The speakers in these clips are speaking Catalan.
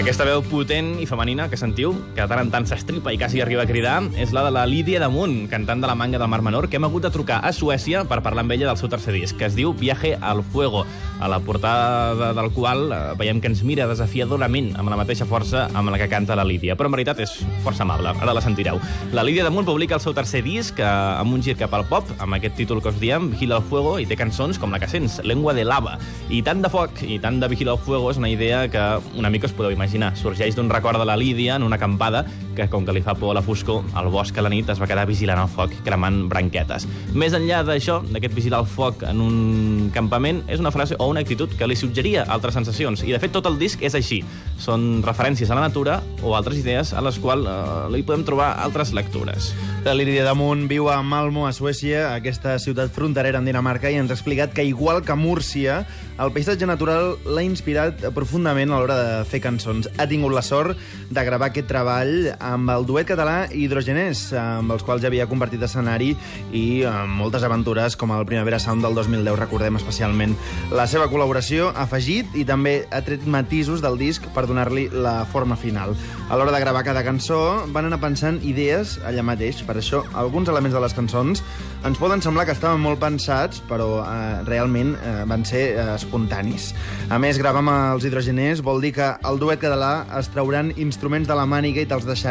Aquesta veu potent i femenina que sentiu, que de tant en tant s'estripa i quasi arriba a cridar, és la de la Lídia Damunt, cantant de la manga del Mar Menor, que hem hagut de trucar a Suècia per parlar amb ella del seu tercer disc, que es diu Viaje al Fuego, a la portada del qual eh, veiem que ens mira desafiadorament amb la mateixa força amb la que canta la Lídia. Però en veritat és força amable, ara la sentireu. La Lídia Damunt publica el seu tercer disc eh, amb un gir cap al pop, amb aquest títol que us diem, Vigila al Fuego, i té cançons com la que sents, Lengua de lava. I tant de foc i tant de Vigila al Fuego és una idea que una mica us podeu imaginar. Sorgeix d'un record de la Lídia en una acampada que, com que li fa por a la foscor, al bosc a la nit es va quedar vigilant el foc, cremant branquetes. Més enllà d'això, d'aquest vigilar el foc en un campament, és una frase o una actitud que li suggeria altres sensacions. I, de fet, tot el disc és així. Són referències a la natura o altres idees a les quals eh, li podem trobar altres lectures. La Lídia Damunt viu a Malmo, a Suècia, aquesta ciutat fronterera amb Dinamarca, i ens ha explicat que, igual que Múrcia, el paisatge natural l'ha inspirat profundament a l'hora de fer cançons. Ha tingut la sort de gravar aquest treball amb el duet català Hidrogenés, amb els quals ja havia compartit escenari i amb moltes aventures, com el Primavera Sound del 2010, recordem especialment. La seva col·laboració afegit i també ha tret matisos del disc per donar-li la forma final. A l'hora de gravar cada cançó van anar pensant idees allà mateix, per això alguns elements de les cançons ens poden semblar que estaven molt pensats, però eh, realment eh, van ser eh, espontanis. A més, gravar amb els hidrogeners vol dir que el duet català es trauran instruments de la màniga i te'ls deixaran.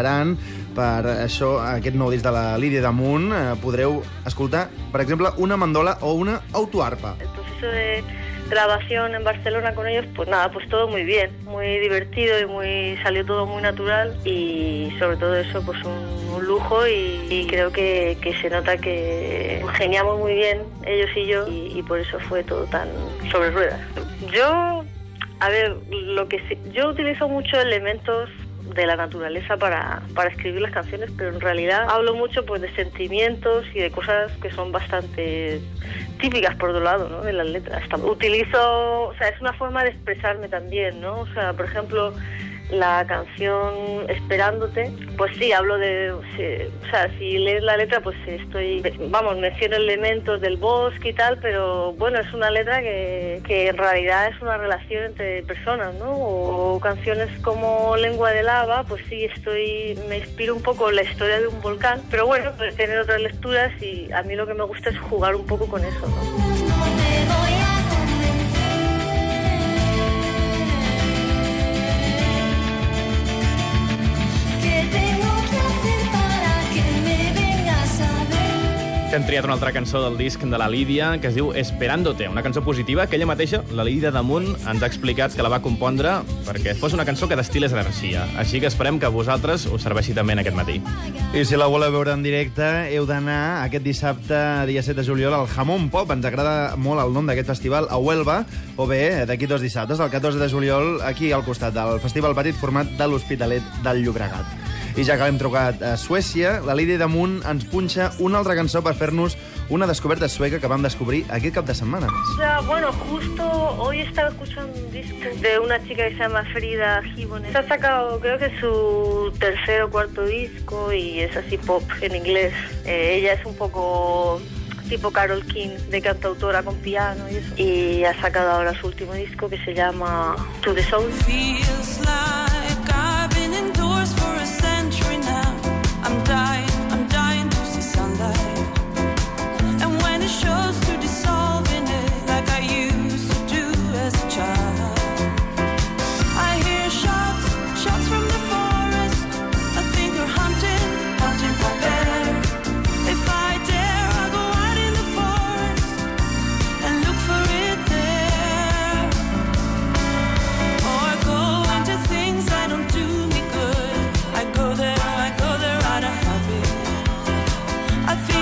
Per això, aquest nou disc de la Lídia Damunt, eh, podreu escoltar, per exemple, una mandola o una autoarpa. El proceso de grabación en Barcelona con ellos, pues nada, pues todo muy bien, muy divertido y muy salió todo muy natural y sobre todo eso, pues un, un lujo y, y creo que, que se nota que geniamos muy bien ellos y yo y, y por eso fue todo tan sobre ruedas. Yo, a ver, lo que yo utilizo muchos elementos de la naturaleza para, para escribir las canciones, pero en realidad hablo mucho pues de sentimientos y de cosas que son bastante típicas por otro lado, ¿no? De las letras. Utilizo, o sea, es una forma de expresarme también, ¿no? O sea, por ejemplo, la canción Esperándote, pues sí, hablo de, o sea, si lees la letra, pues estoy, vamos, menciono elementos del bosque y tal, pero bueno, es una letra que, que en realidad es una relación entre personas, ¿no? O, canciones como Lengua de lava, pues sí, estoy, me inspiro un poco la historia de un volcán, pero bueno, puede tener otras lecturas y a mí lo que me gusta es jugar un poco con eso, ¿no? Que hem triat una altra cançó del disc de la Lídia, que es diu Esperándote, una cançó positiva que ella mateixa, la Lídia Damunt, ens ha explicat que la va compondre perquè fos una cançó que destil·les energia. Així que esperem que vosaltres us serveixi també en aquest matí. I si la voleu veure en directe, heu d'anar aquest dissabte, dia 7 de juliol, al Jamón Pop. Ens agrada molt el nom d'aquest festival, a Huelva, o bé, d'aquí dos dissabtes, el 14 de juliol, aquí al costat del Festival Petit format de l'Hospitalet del Llobregat. I ja que l'hem trucat a Suècia, la Lídia Damunt ens punxa una altra cançó per fer-nos una descoberta sueca que vam descobrir aquest cap de setmana. O sea, bueno, justo hoy estaba escuchando un disco de una chica que se llama Frida Gibbons. Ha sacado, creo que su tercer o cuarto disco y es así pop en inglés. Eh, ella es un poco tipo Carol King, de cantautora con piano y eso. Y ha sacado ahora su último disco que se llama To the Soul. Feels like I go